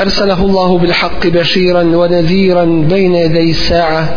أرسله الله بالحق بشيرا ونذيرا بين يدي الساعة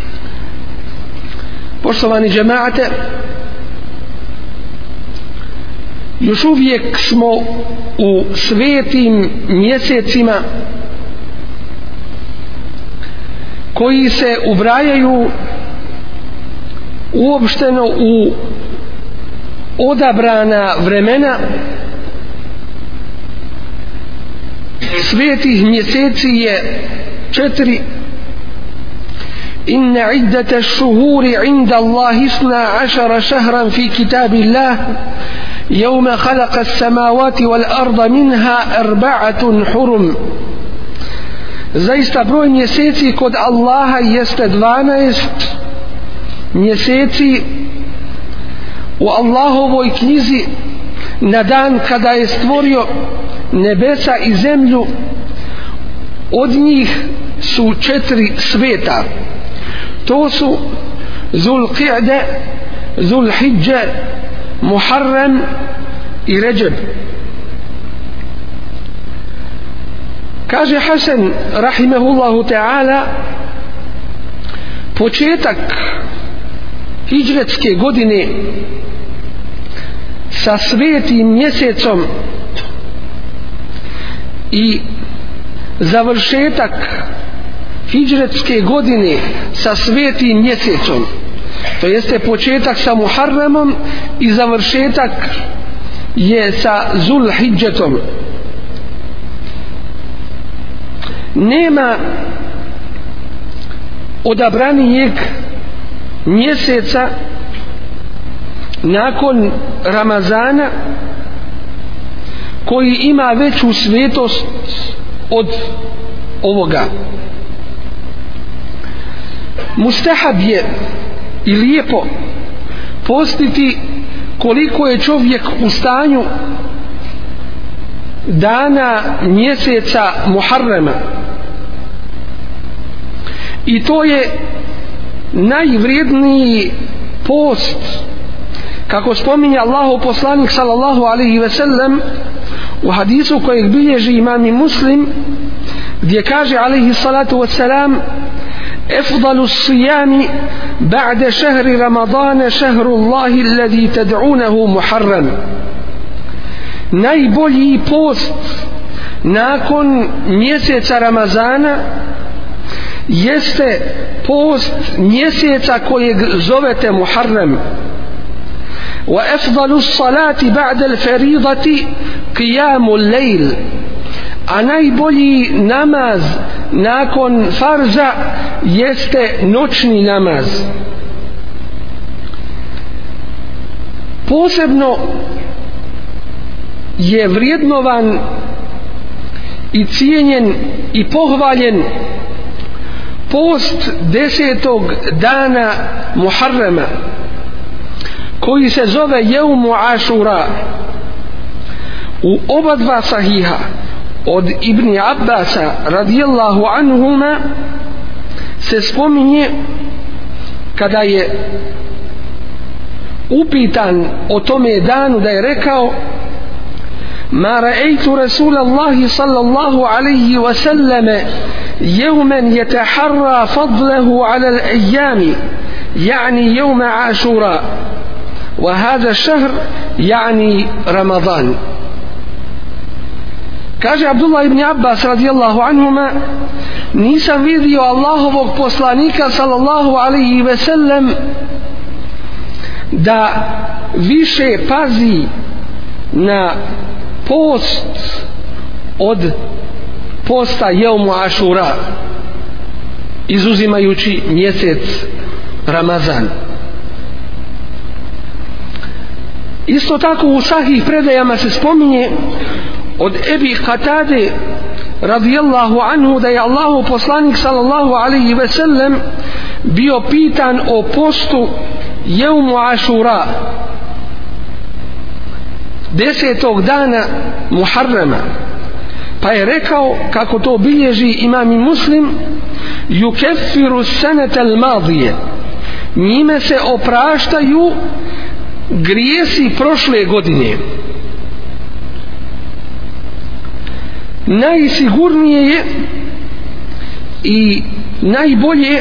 poštovani džemaate još uvijek smo u svetim mjesecima koji se ubrajaju uopšteno u odabrana vremena svetih mjeseci je četiri إن عدة الشهور عند الله اثنا عشر شهرا في كتاب الله يوم خلق السماوات والأرض منها أربعة حرم زيست بروي ميسيتي قد الله يستدوانيست ميسيتي والله بوي كنيزي ندان كدا يستوريو نبسا إزملو od njih su četiri sveta to su Zul Qi'de Zul Hidje Muharrem i Ređeb kaže Hasan rahimehullahu ta'ala početak hijđretske godine sa svetim mjesecom i završetak hijđretske godine sa svetim mjesecom to jeste početak sa Muharremom i završetak je sa Zulhidžetom nema odabranijeg mjeseca nakon Ramazana koji ima veću svetost od ovoga mustahab je i lijepo postiti koliko je čovjek u stanju dana mjeseca Muharrema i to je najvrijedniji post kako spominje Allahu poslanik sallallahu alaihi ve sellem u hadisu kojeg bilježi imami muslim gdje kaže alaihi salatu wasalam salam افضل الصيام بعد شهر رمضان شهر الله الذي تدعونه محرم najbolji post nakon mjeseca Ramazana jeste post mjeseca kojeg zovete Muharrem وَأَفْضَلُ الصَّلَاةِ بَعْدَ الْفَرِيضَةِ قِيَامُ اللَّيْلِ a najbolji namaz nakon farza jeste noćni namaz posebno je vrijednovan i cijenjen i pohvaljen post desetog dana Muharrema koji se zove Jeumu Ašura u oba dva sahiha od Ibn Abbasa radijallahu anhuma se spominje kada je upitan o tome danu da je rekao ما رأيت رسول الله صلى الله عليه وسلم يوما يتحرى فضله على الأيام يعني يوم عاشوراء وهذا الشهر يعني رمضان Kaže Abdullah ibn Abbas radijallahu anhuma nisam vidio Allahovog poslanika sallallahu alaihi ve sellem da više pazi na post od posta jeumu ašura izuzimajući mjesec Ramazan isto tako u sahih predajama se spominje od Ebi Katade radijallahu anhu da je Allahu poslanik sallallahu alaihi ve sellem bio pitan o postu jevmu ašura desetog dana Muharrema pa je rekao kako to bilježi imam i muslim yukeffiru senete l'madije njime se opraštaju grijesi prošle godine najsigurnije je i najbolje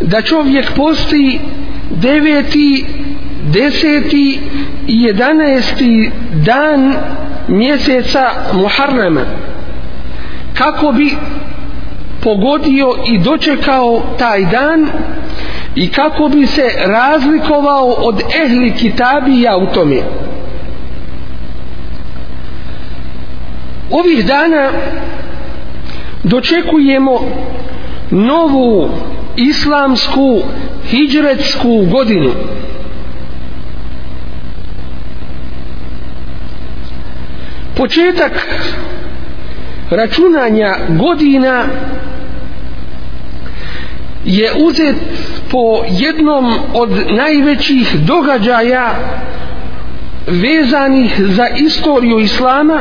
da čovjek posti deveti, deseti i jedanesti dan mjeseca Muharrema kako bi pogodio i dočekao taj dan i kako bi se razlikovao od ehli kitabija u tome. ovih dana dočekujemo novu islamsku hijđretsku godinu početak računanja godina je uzet po jednom od najvećih događaja vezanih za istoriju islama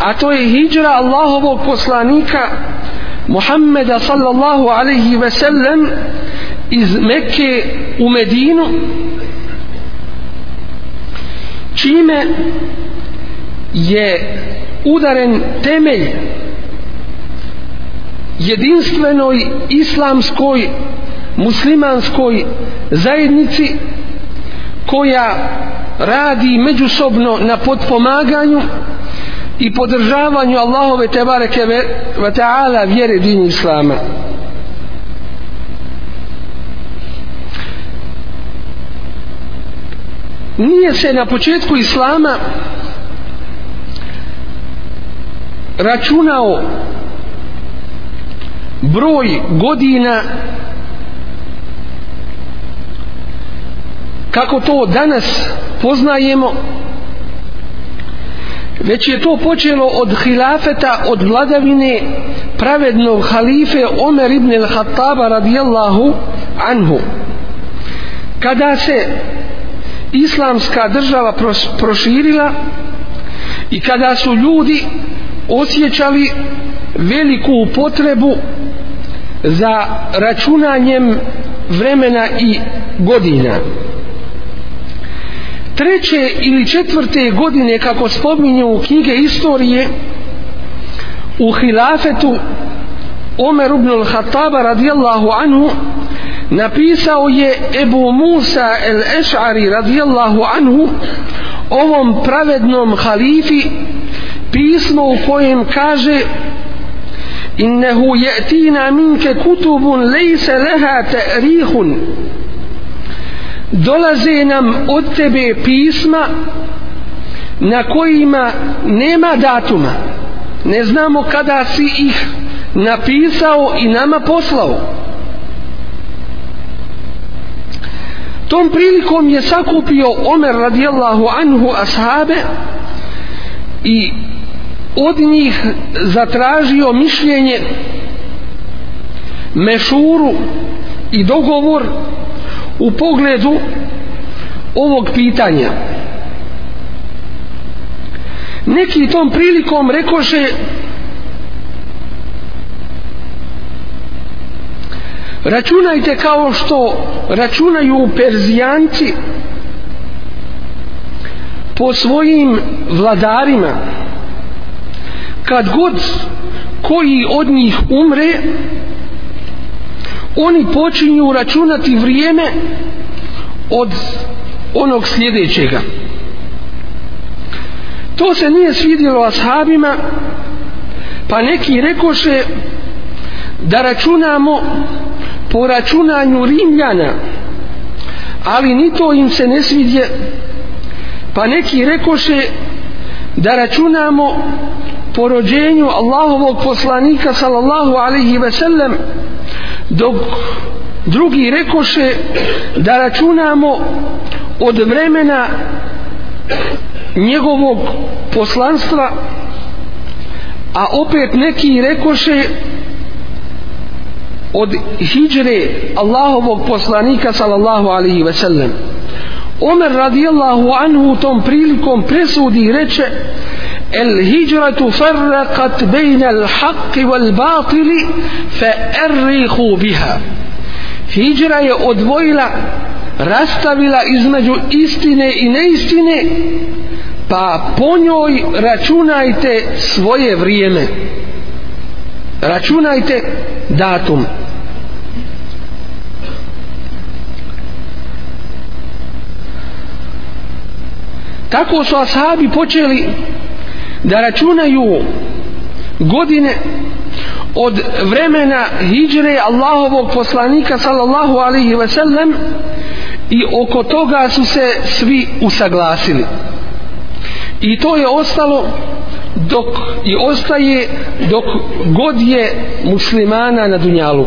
a to je hijđra Allahovog poslanika Muhammeda sallallahu alaihi ve sellem iz Mekke u Medinu čime je udaren temelj jedinstvenoj islamskoj muslimanskoj zajednici koja radi međusobno na potpomaganju i podržavanju Allahove tebareke ve ta'ala vjere dini Islama. Nije se na početku Islama računao broj godina kako to danas poznajemo već je to počelo od hilafeta, od vladavine pravednog halife Omer ibn al-Hattaba radijallahu anhu. Kada se islamska država pros, proširila i kada su ljudi osjećali veliku potrebu za računanjem vremena i godina treće ili četvrte godine kako spominje u knjige istorije u hilafetu Omer ibn al-Hataba radijallahu anhu napisao je Ebu Musa el-Eš'ari radijallahu anhu ovom pravednom halifi pismo u kojem kaže innehu je'tina minke kutubun lejse leha te'rihun dolaze nam od tebe pisma na kojima nema datuma ne znamo kada si ih napisao i nama poslao tom prilikom je sakupio Omer radijallahu anhu ashabe i od njih zatražio mišljenje mešuru i dogovor u pogledu ovog pitanja neki tom prilikom rekoše računajte kao što računaju Perzijanci po svojim vladarima kad god koji od njih umre oni počinju računati vrijeme od onog sljedećega to se nije svidjelo ashabima pa neki rekoše da računamo po računanju rimljana ali ni to im se ne svidje pa neki rekoše da računamo po rođenju Allahovog poslanika sallallahu alaihi ve sellem dok drugi rekoše da računamo od vremena njegovog poslanstva a opet neki rekoše od hijdre Allahovog poslanika sallallahu alaihi ve sellem Omer radijallahu anhu tom prilikom presudi i reče الهجرة فرقت بين الحق والباطل فأرخوا بها هجرة يؤدويلة رستبلا إزمجو إستيني إنيستيني با بونيوي رچونايت سوية وريمة رچونايت داتم Tako su ashabi počeli da računaju godine od vremena hijre Allahovog poslanika sallallahu alaihi ve sellem i oko toga su se svi usaglasili i to je ostalo dok i ostaje dok god je muslimana na dunjalu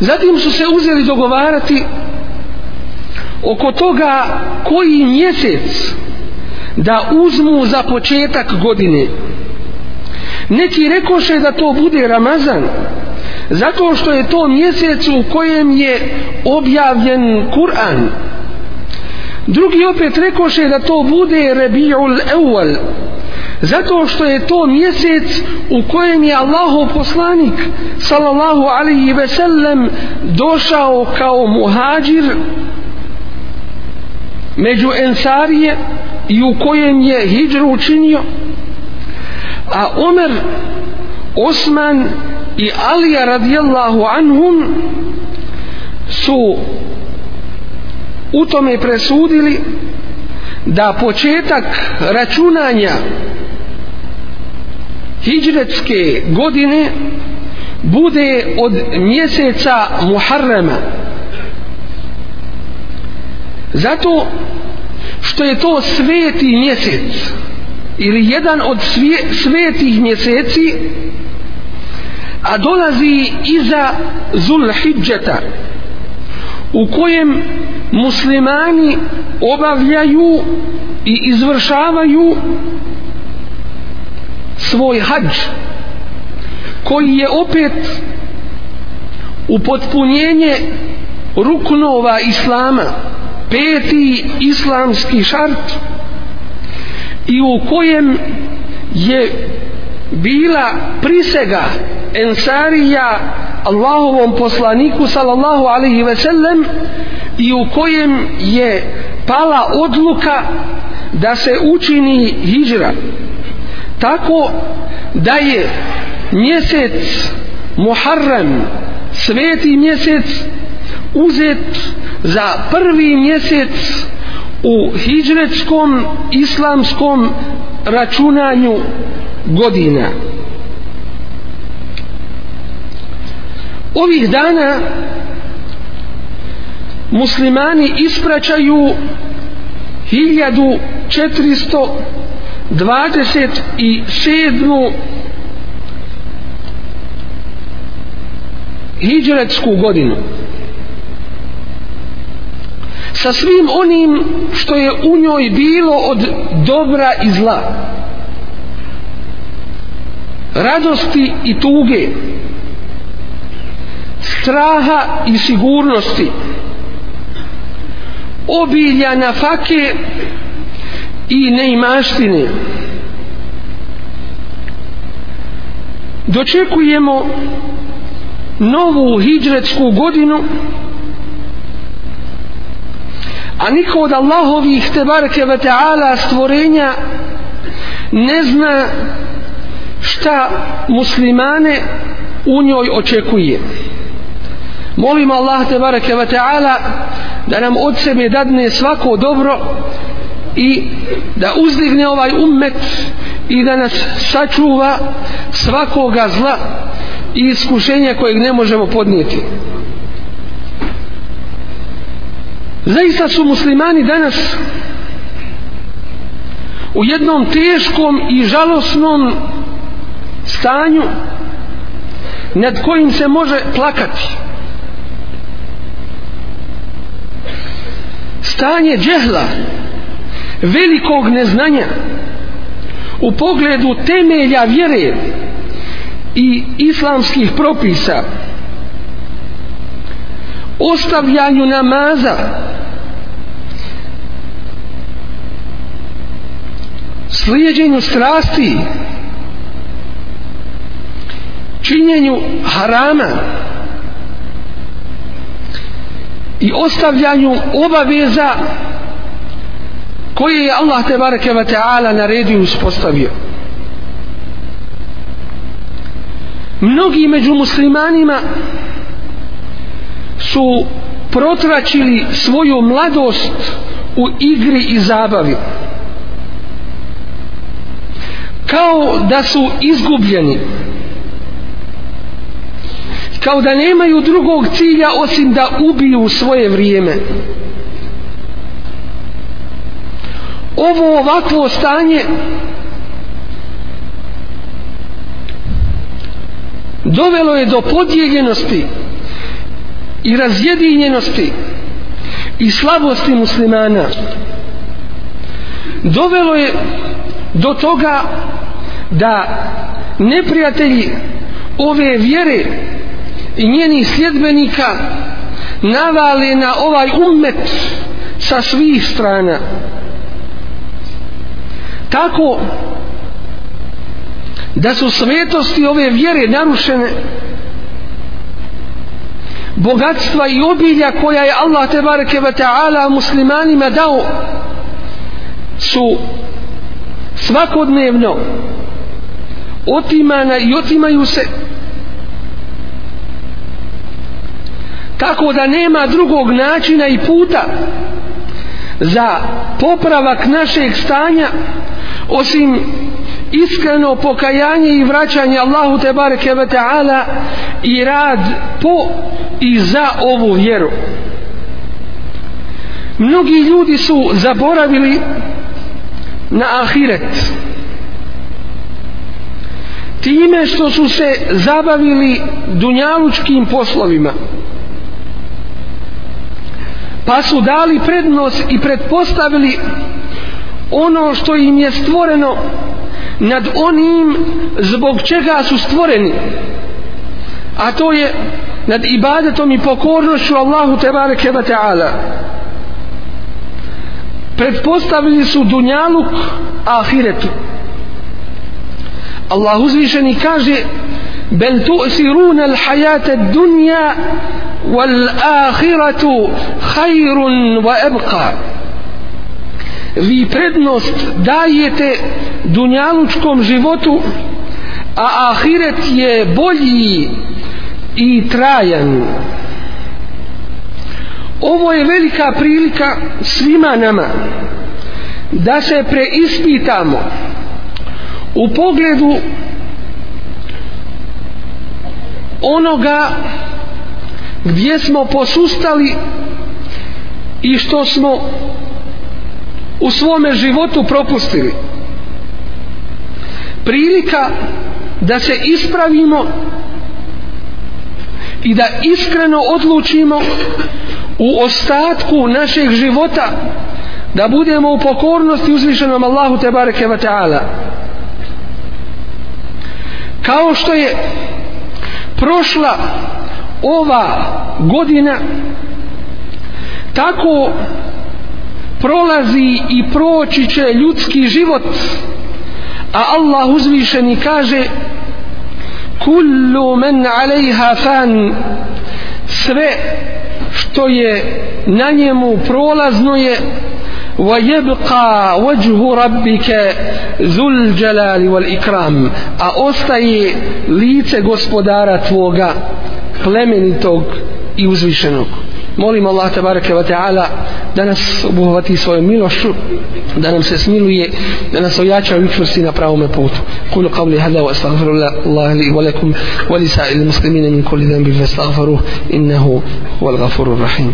zatim su se uzeli dogovarati oko toga koji mjesec da uzmu za početak godine neki rekoše da to bude Ramazan zato što je to mjesec u kojem je objavljen Kur'an drugi opet rekoše da to bude Rebi'ul Ewal zato što je to mjesec u kojem je Allahov poslanik sallallahu alaihi ve sellem došao kao muhađir među ensarije i u kojem je hijđru učinio a Omer Osman i Alija radijallahu anhum su u tome presudili da početak računanja hijđretske godine bude od mjeseca Muharrema zato što je to sveti mjesec ili jedan od svje, svetih mjeseci a dolazi iza Zulhidžeta u kojem muslimani obavljaju i izvršavaju svoj hađ koji je opet upotpunjenje ruknova islama islama peti islamski šart i u kojem je bila prisega ensarija Allahovom poslaniku sallallahu alaihi ve sellem i u kojem je pala odluka da se učini hijra tako da je mjesec Muharram sveti mjesec uzet za prvi mjesec u hijdžretskom islamskom računanju godina ovih dana muslimani ispraćaju 1427 hijdžretsku godinu sa svim onim što je u njoj bilo od dobra i zla radosti i tuge straha i sigurnosti obilja nafake i neimaštine dočekujemo novu hidžretsku godinu a niko od Allahovih te barke ve teala stvorenja ne zna šta muslimane u njoj očekuje molim Allah te barke ve teala da nam od sebe dadne svako dobro i da uzdigne ovaj ummet i da nas sačuva svakoga zla i iskušenja kojeg ne možemo podnijeti. zaista su muslimani danas u jednom teškom i žalosnom stanju nad kojim se može plakati stanje džehla velikog neznanja u pogledu temelja vjere i islamskih propisa ostavljanju namaza slijedjenju strasti činjenju harama i ostavljanju obaveza koje je Allah te bareke ve taala naredio uspostavio mnogi među muslimanima su protračili svoju mladost u igri i zabavi kao da su izgubljeni kao da nemaju drugog cilja osim da ubiju svoje vrijeme ovo ovakvo stanje dovelo je do podijeljenosti i razjedinjenosti i slabosti muslimana dovelo je do toga da neprijatelji ove vjere i njenih sljedbenika navale na ovaj ummet sa svih strana tako da su svetosti ove vjere narušene bogatstva i obilja koja je Allah tebareke ve taala muslimanima dao su svakodnevno otimana i otimaju se tako da nema drugog načina i puta za popravak našeg stanja osim iskreno pokajanje i vraćanje Allahu te bareke ve taala i rad po i za ovu vjeru mnogi ljudi su zaboravili na ahiret time što su se zabavili dunjalučkim poslovima pa su dali prednos i pretpostavili ono što im je stvoreno nad onim zbog čega su stvoreni a to je nad ibadetom i pokornošću Allahu tebareke wa ta'ala predpostavili su dunjalu ahiretu Allah uzvišeni kaže bel tu'siruna l'hajata dunja wal ahiretu hajrun wa ebka vi prednost dajete dunjalučkom životu a ahiret je bolji i trajan ovo je velika prilika svima nama da se preispitamo u pogledu onoga gdje smo posustali i što smo u svome životu propustili prilika da se ispravimo i da iskreno odlučimo u ostatku našeg života da budemo u pokornosti uzvišenom Allahu te bareke ve taala kao što je prošla ova godina tako prolazi i proći će ljudski život a Allah uzvišeni kaže kullu men alejha fan sve što je na njemu prolazno je wa yabqa wajhu rabbika zul jalal wal ikram a ostaje lice gospodara tvoga plemenitog i uzvišenog Molim Allah tabareke wa taala da nas obuhvati svojom milošću, da nam se smiluje, da nas ojača u učvrsti na pravome putu. Kul qavli hada wa astaghfiru Allah li wa lakum wa li sa'il muslimin min kulli dhanbin astaghfiru innahu huwal ghafuru rahim.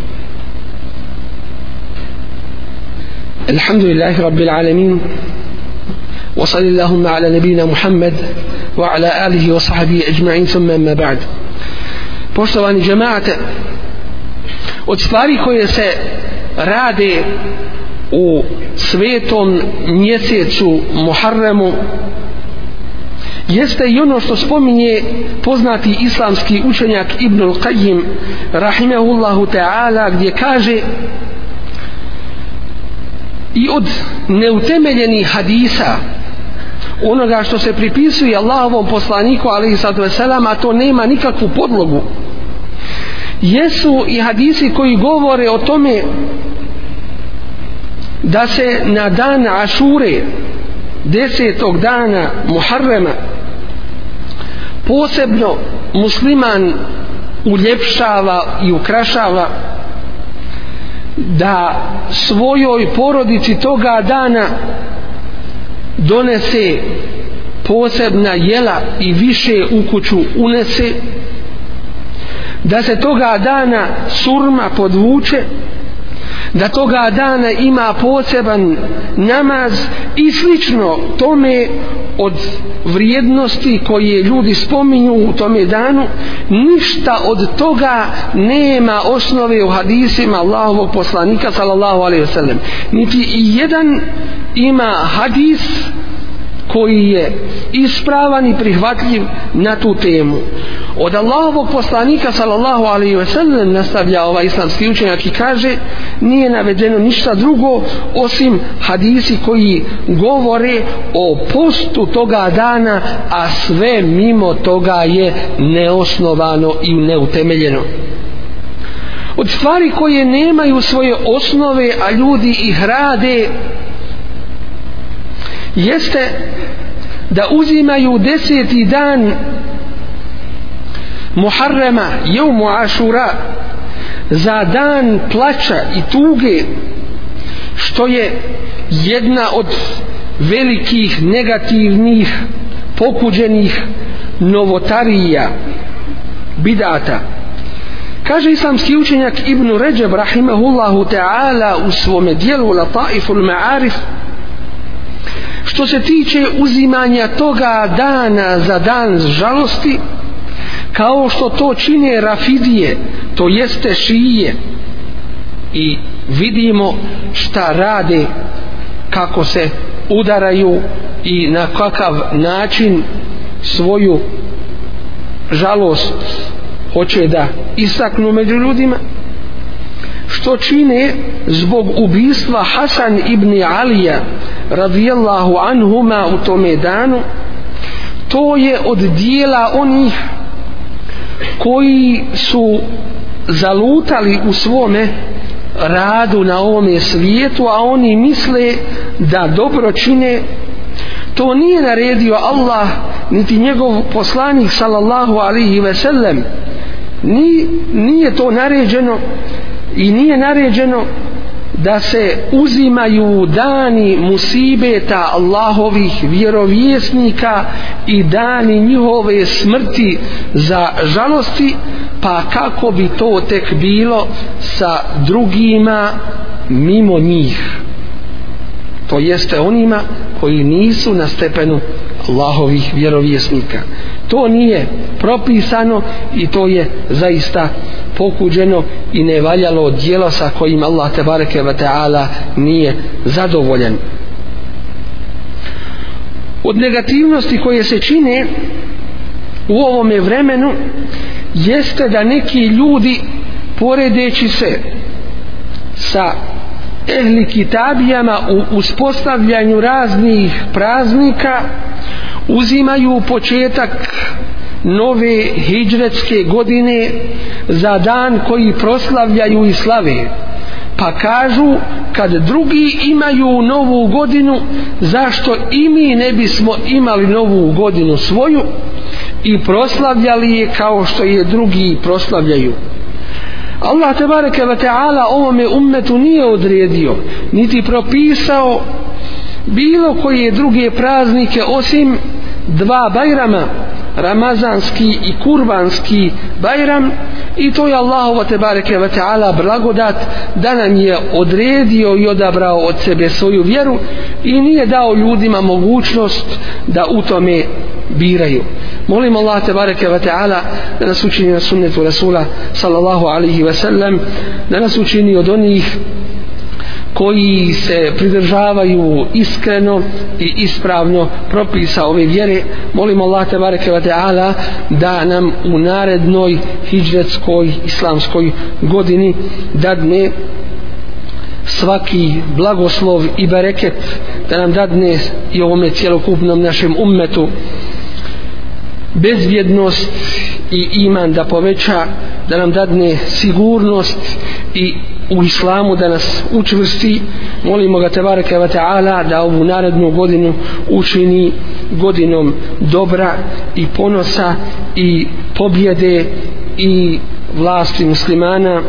الحمد لله رب العالمين وصل اللهم على نبينا محمد وعلى آله وصحبه أجمعين ثم ما بعد Poštovani džemaate, od stvari koje se rade u svetom mjesecu Muharremu jeste i ono što spominje poznati islamski učenjak Ibnul Qajim rahimahullahu ta'ala gdje kaže i od neutemeljenih hadisa onoga što se pripisuje Allahovom poslaniku alaihi sallatu a to nema nikakvu podlogu jesu i hadisi koji govore o tome da se na dan Ašure desetog dana Muharrema posebno musliman uljepšava i ukrašava da svojoj porodici toga dana donese posebna jela i više u kuću unese da da se toga dana surma podvuče da toga dana ima poseban namaz i slično tome od vrijednosti koje ljudi spominju u tome danu ništa od toga nema osnove u hadisima Allahovog poslanika sallallahu alaihi wasallam niti i jedan ima hadis koji je ispravan i prihvatljiv na tu temu. Od Allahovog poslanika sallallahu alaihi ve sellem nastavlja ova islamski učenjak i kaže nije navedeno ništa drugo osim hadisi koji govore o postu toga dana, a sve mimo toga je neosnovano i neutemeljeno. Od stvari koje nemaju svoje osnove, a ljudi ih rade, jeste da uzimaju deseti dan Muharrema, jevmu Ašura, za dan plaća i tuge, što je jedna od velikih negativnih pokuđenih novotarija bidata kaže islamski učenjak Ibnu Ređeb rahimahullahu ta'ala u svome dijelu la ta'ifu l-ma'arif što se tiče uzimanja toga dana za dan žalosti kao što to čine rafidije to jeste šije i vidimo šta rade kako se udaraju i na kakav način svoju žalost hoće da istaknu među ljudima što čine zbog ubistva Hasan ibn Alija radijallahu anhuma u tome danu to je od dijela onih koji su zalutali u svome radu na ovome svijetu a oni misle da dobro čine to nije naredio Allah niti njegov poslanik sallallahu alihi ve sellem Ni, nije to naređeno i nije naređeno da se uzimaju dani musibeta Allahovih vjerovjesnika i dani njihove smrti za žalosti pa kako bi to tek bilo sa drugima mimo njih to jeste onima koji nisu na stepenu Allahovih vjerovjesnika to nije propisano i to je zaista pokuđeno i nevaljalo djelo sa kojim Allah te bareke ve taala nije zadovoljen od negativnosti koje se čine u ovom vremenu jeste da neki ljudi poredeći se sa ehli kitabijama u uspostavljanju raznih praznika uzimaju početak nove hijdžretske godine za dan koji proslavljaju i slave pa kažu kad drugi imaju novu godinu zašto i mi ne bismo imali novu godinu svoju i proslavljali je kao što je drugi proslavljaju Allah te bareke ve taala ovome ummetu nije odredio niti propisao bilo koje druge praznike osim dva bajrama ramazanski i kurbanski bajram i to je Allahova te bareke ve taala blagodat da nam je odredio i odabrao od sebe svoju vjeru i nije dao ljudima mogućnost da u tome biraju molim Allah te bareke ve taala da nas učini na sunnetu rasula sallallahu alejhi ve sellem da nas učini od onih koji se pridržavaju iskreno i ispravno propisa ove vjere molimo Allah te bareke ve taala da nam u narednoj hidžretskoj islamskoj godini dadne svaki blagoslov i bereket da nam dadne i ovome cjelokupnom našem ummetu bezvjednost i iman da poveća da nam dadne sigurnost i u islamu da nas učvrsti molimo ga tebareke ve taala da ovu narednu godinu učini godinom dobra i ponosa i pobjede i vlasti muslimana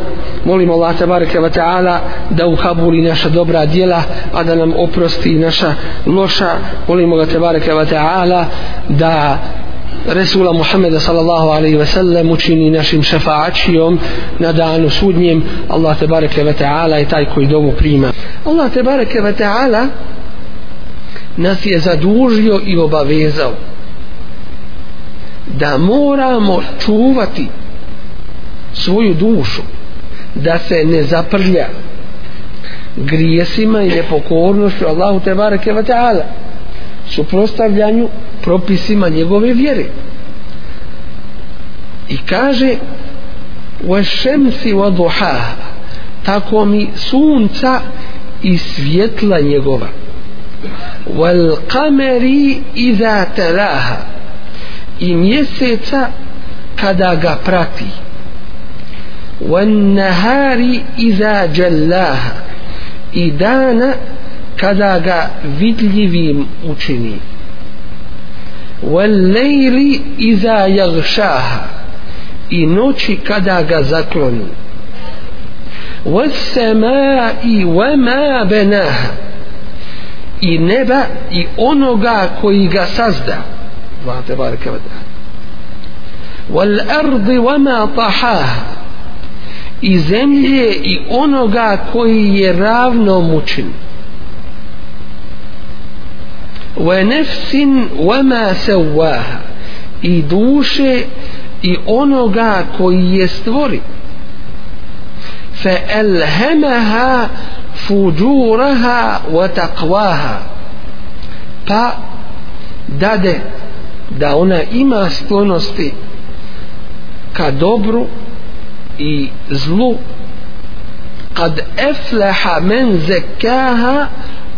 molimo Allah tebareke ve taala da uhabuli naša dobra djela a da nam oprosti naša loša molimo ga tebareke ve taala da Resula Muhammeda sallallahu alaihi ve sellem učini našim šefaačijom na danu sudnjem Allah te bareke ve ta'ala je taj koji dovu prima Allah te bareke ve ta'ala nas je zadužio i obavezao da moramo čuvati svoju dušu da se ne zaprlja grijesima i nepokornošću Allahu te bareke ve ta'ala suprostavljanju propisima njegove vjere i kaže وَشَمْسِ وَضُحَا tako mi sunca i svjetla njegova وَالْقَمَرِ إِذَا تَلَاهَا i mjeseca kada ga prati وَالنَّهَارِ إِذَا جَلَّاهَا i dana kada ga vidljivim učinim وَالْلَيْلِ إِذَا يَغْشَاهَا I noći kada ga zakloni. وَالسَّمَاءِ وَمَا بَنَاهَا I neba i onoga koji ga sazda. Allah te bareke ve وَالْأَرْضِ وَمَا طَحَاهَا I zemlje i onoga koji je ravno mučinu. وَنَفْسٍ وَمَا سَوَّاهَا i duše i onoga koji je stvori فَأَلْهَمَهَا فُجُورَهَا وَتَقْوَاهَا pa dade da ona ima sklonosti ka dobru i zlu kad efleha men zekaha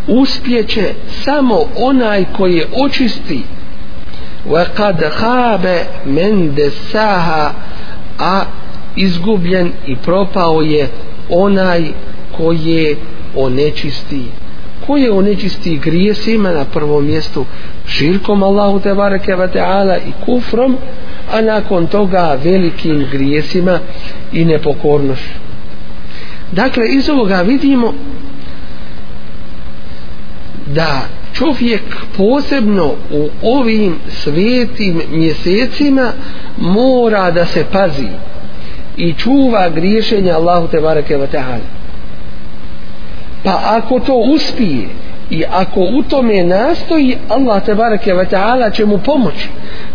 uspjeće samo onaj koji je očisti wa kad habe men desaha a izgubljen i propao je onaj koji je onečisti koji je onečisti grijesima na prvom mjestu širkom Allahu te bareke ve taala i kufrom a nakon toga velikim grijesima i nepokornošću dakle iz ovoga vidimo da čovjek posebno u ovim svetim mjesecima mora da se pazi i čuva griješenja Allahu te bareke ve taala pa ako to uspije i ako u tome nastoji Allah te bareke ve taala će mu pomoći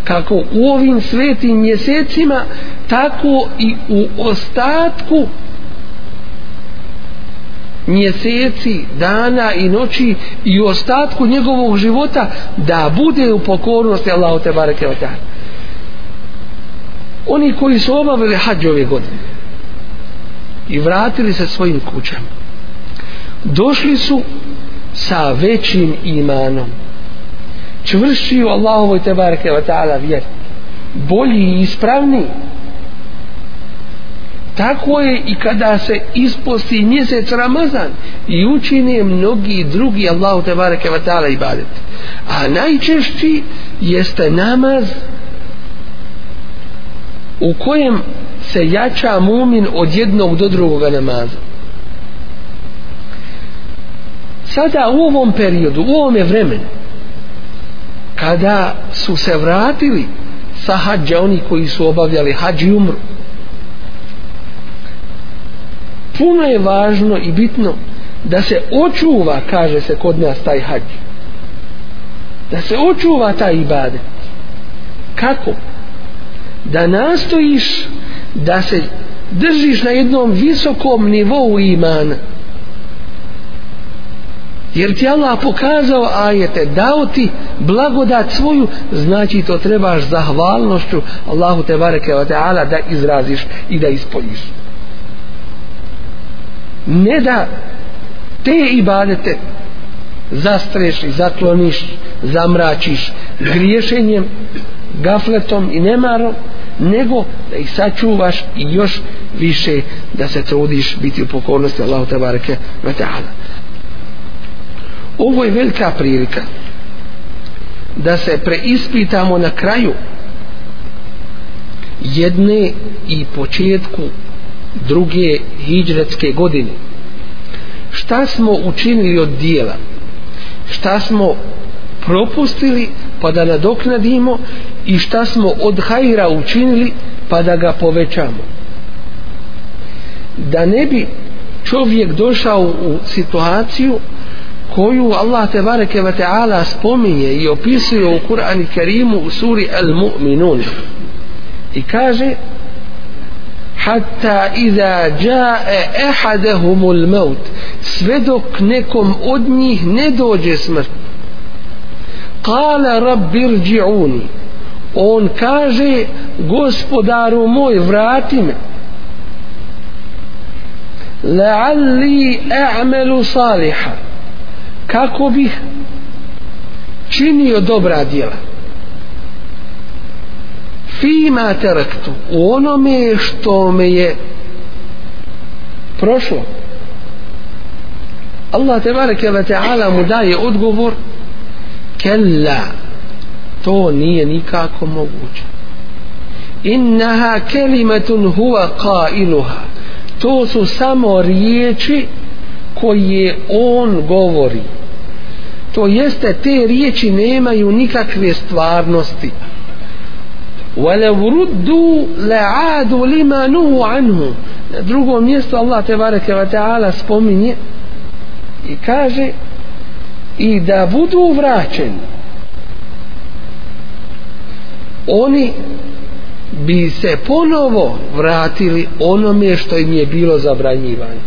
kako u ovim svetim mjesecima tako i u ostatku mjeseci, dana i noći i ostatku njegovog života da bude u pokornosti Allahu te bareke ve Oni koji su obavili hađ ove godine i vratili se svojim kućama došli su sa većim imanom čvršći u Allahovoj tebareke wa ta'ala vjer bolji i ispravniji tako je i kada se isposti mjesec Ramazan i učine mnogi drugi Allahu te bareke ve taala ibadet a najčešći jeste namaz u kojem se jača mumin od jednog do drugog namaza sada u ovom periodu u ovome vremenu kada su se vratili sa hađa oni koji su obavljali hađ i umru puno je važno i bitno da se očuva, kaže se kod nas taj hađ. Da se očuva taj ibade. Kako? Da nastojiš da se držiš na jednom visokom nivou imana. Jer ti Allah pokazao ajete, dao ti blagodat svoju, znači to trebaš zahvalnošću Allahu te bareke wa ta'ala da izraziš i da ispoljiš. Ispoljiš ne da te ibadete zastreš i zatloniš zamračiš griješenjem gafletom i nemarom nego da ih sačuvaš i još više da se trudiš biti u pokornosti Allahu tabareke wa ta'ala ovo je velika prilika da se preispitamo na kraju jedne i početku druge hijđretske godine šta smo učinili od dijela šta smo propustili pa da nadoknadimo i šta smo od hajra učinili pa da ga povećamo da ne bi čovjek došao u situaciju koju Allah te bareke ve taala spominje i opisuje u Kur'anu Kerimu u suri Al-Mu'minun i kaže hatta iza jae ehadehumul maut sve dok nekom od njih ne dođe smrt kala rabbir dji'uni on kaže gospodaru moj vrati me la'alli e'melu saliha kako bih činio dobra djela fima teraktu u onome što me je prošlo Allah te bareke ve ta'ala mu daje odgovor kella to nije nikako moguće innaha kelimetun huva kailuha to su samo riječi koje on govori to jeste te riječi nemaju nikakve stvarnosti ولو ردوا لعادوا لما نهوا عنه drugo mjesto Allah tebareke ve taala spominje i kaže i da budu vraćeni oni bi se ponovo vratili onome što im je bilo zabranjivanje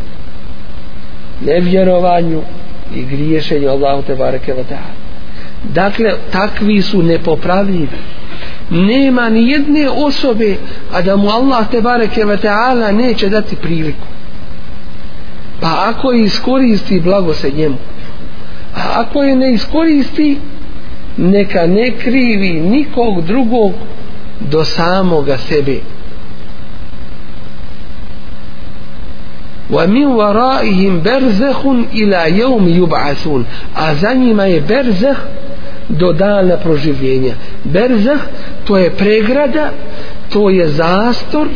nevjerovanju i griješenju Allahu te bareke ve taala dakle takvi su nepopravljivi nema ni jedne osobe a da mu Allah te bareke ve taala neće dati priliku pa ako je iskoristi blago se njemu a ako je ne iskoristi neka ne krivi nikog drugog do samoga sebe وَمِنْ وَرَائِهِمْ بَرْزَهٌ إِلَى يَوْمِ يُبْعَثُونَ A za njima je berzeh do dana proživljenja berza to je pregrada to je zastor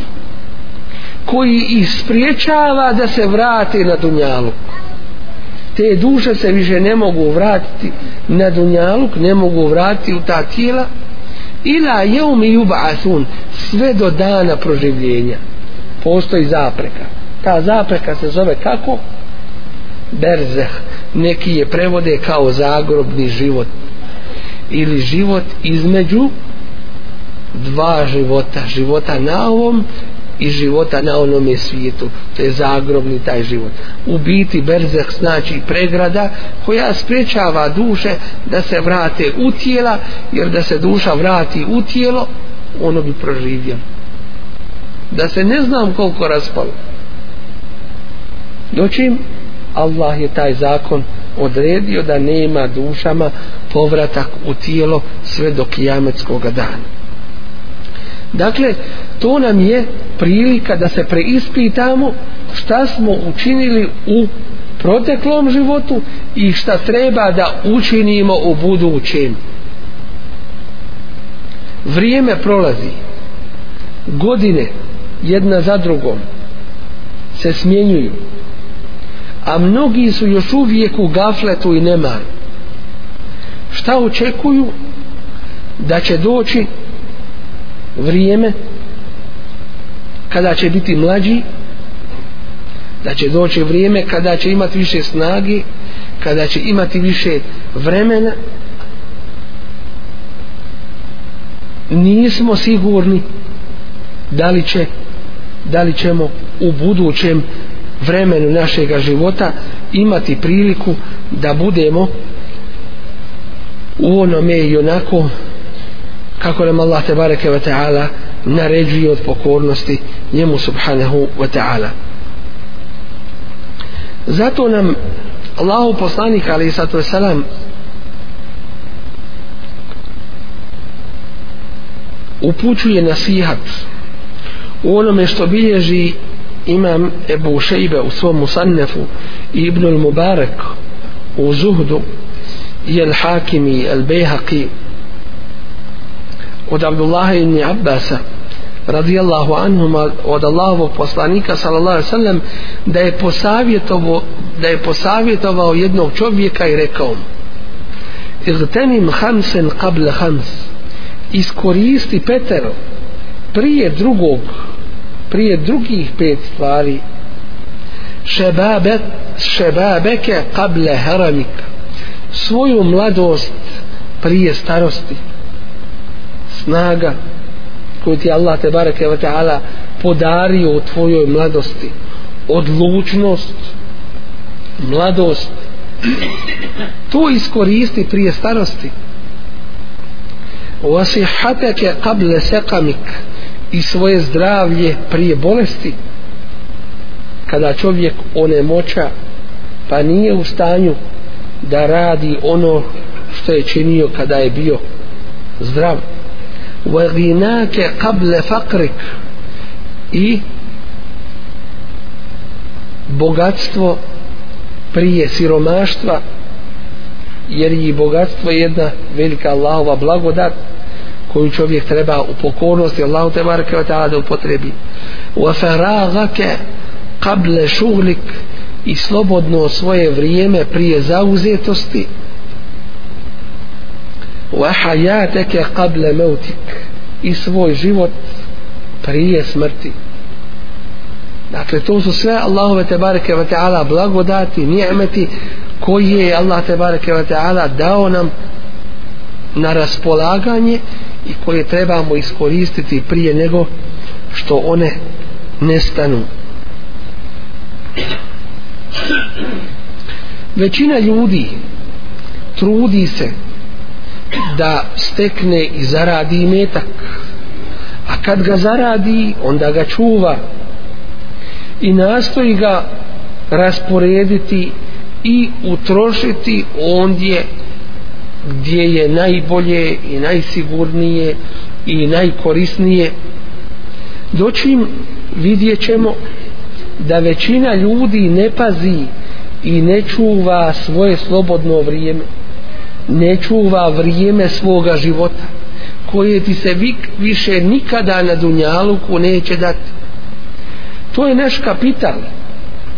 koji ispriječava da se vrate na dunjaluk te duše se više ne mogu vratiti na dunjaluk ne mogu vratiti u ta tijela ila jeum i jubasun sve do dana proživljenja postoji zapreka ta zapreka se zove kako berzeh neki je prevode kao zagrobni život ili život između dva života života na ovom i života na onome svijetu to je zagrobni taj život u biti berzeh znači pregrada koja spriječava duše da se vrate u tijela jer da se duša vrati u tijelo ono bi proživio da se ne znam koliko raspalo doćim Allah je taj zakon odredio da nema dušama povratak u tijelo sve do kijametskog dana. Dakle, to nam je prilika da se preispitamo šta smo učinili u proteklom životu i šta treba da učinimo u budućem. Vrijeme prolazi. Godine jedna za drugom se smjenjuju a mnogi su još uvijek u gafletu i nemaju šta očekuju da će doći vrijeme kada će biti mlađi da će doći vrijeme kada će imati više snagi kada će imati više vremena nismo sigurni da li će da li ćemo u budućem vremenu našeg života imati priliku da budemo u onome i onako kako nam Allah te bareke ve taala naređuje od pokornosti njemu subhanahu ve taala zato nam Allahu poslanik ali sattu selam upućuje nasihat u onome što bilježi imam Ebu Šejbe u svom Musannefu i Ibn Mubarek u Zuhdu i El Hakimi i El Bejhaki od Abdullaha i Abbasa radijallahu anhuma od Allahovog poslanika sallallahu alaihi sallam da je posavjetovo da je posavjetovao jednog čovjeka i rekao mu Igtenim hamsen qabla hams iskoristi petero prije drugog prije drugih pet stvari šebabet šebabeke kable haramik svoju mladost prije starosti snaga koju ti Allah te bareke ve taala podario u tvojoj mladosti odlučnost mladost to iskoristi prije starosti wasihatake qabla saqamik i svoje zdravlje prije bolesti kada čovjek one moća pa nije u stanju da radi ono što je činio kada je bio zdrav وَغِنَاكَ قَبْلَ فَقْرِكْ i bogatstvo prije siromaštva jer i bogatstvo je jedna velika Allahova blagodat koju čovjek treba u pokornosti Allahu te barke wa ta'ala da upotrebi wa faragake kable šuglik i slobodno svoje vrijeme prije zauzetosti wa hajateke kable meutik i svoj život prije smrti dakle to su sve Allahove te barke wa ta'ala blagodati, nijemeti koje je Allah te barke wa ta'ala dao nam na raspolaganje i koje trebamo iskoristiti prije nego što one nestanu. Većina ljudi trudi se da stekne i zaradi metak, a kad ga zaradi, onda ga čuva i nastoji ga rasporediti i utrošiti ondje gdje je najbolje i najsigurnije i najkorisnije doćim vidjet ćemo da većina ljudi ne pazi i ne čuva svoje slobodno vrijeme ne čuva vrijeme svoga života koje ti se vik više nikada na dunjaluku neće dati to je naš kapital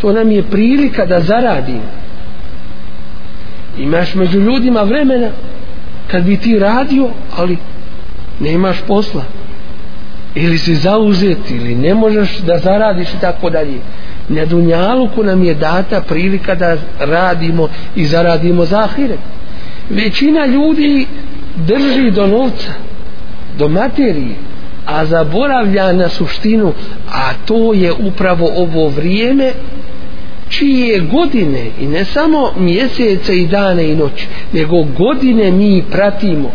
to nam je prilika da zaradimo imaš među ljudima vremena kad bi ti radio ali ne imaš posla ili si zauzet ili ne možeš da zaradiš i tako dalje na dunjaluku nam je data prilika da radimo i zaradimo zahire većina ljudi drži do novca do materije a zaboravlja na suštinu a to je upravo ovo vrijeme čije godine i ne samo mjesece i dane i noći nego godine mi pratimo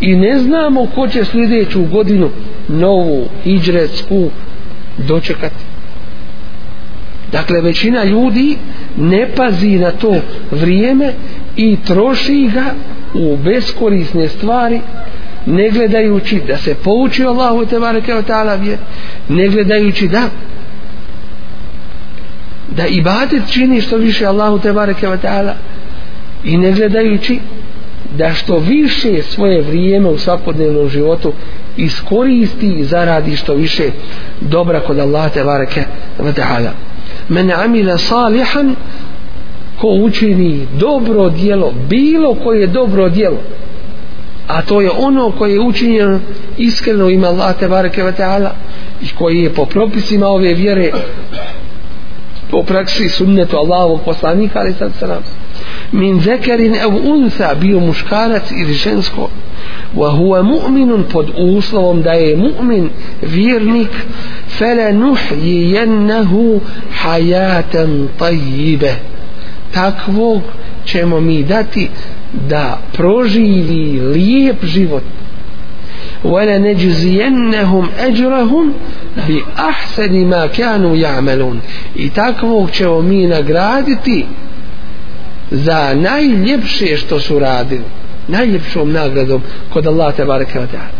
i ne znamo ko će sljedeću godinu novu iđretsku dočekati dakle većina ljudi ne pazi na to vrijeme i troši ga u beskorisne stvari ne gledajući da se pouči Allahu te barekeo ta'ala vjer ne gledajući da da ibadet čini što više Allahu te bareke ve taala i ne gledajući da što više svoje vrijeme u svakodnevnom životu iskoristi i zaradi što više dobra kod Allaha te bareke ve taala men amila salihan ko učini dobro djelo bilo koje dobro djelo a to je ono koje je učinjeno iskreno ima Allah te bareke ve taala i koji je po propisima ove vjere po praksi sunnetu Allahovog poslanika ali sad se nam min zekerin ev unsa bio muškarac ili žensko wa huwa mu'minun pod uslovom da je mu'min vjernik fele nuhijennahu hajatan tajjibe takvog ćemo mi dati da proživi lijep život ولنجزينهم أجرهم بأحسن ما كانوا يعملون إتاكوك شومين أقرادتي za najljepše što su radili najljepšom nagradom kod Allah tebareke wa ta'ala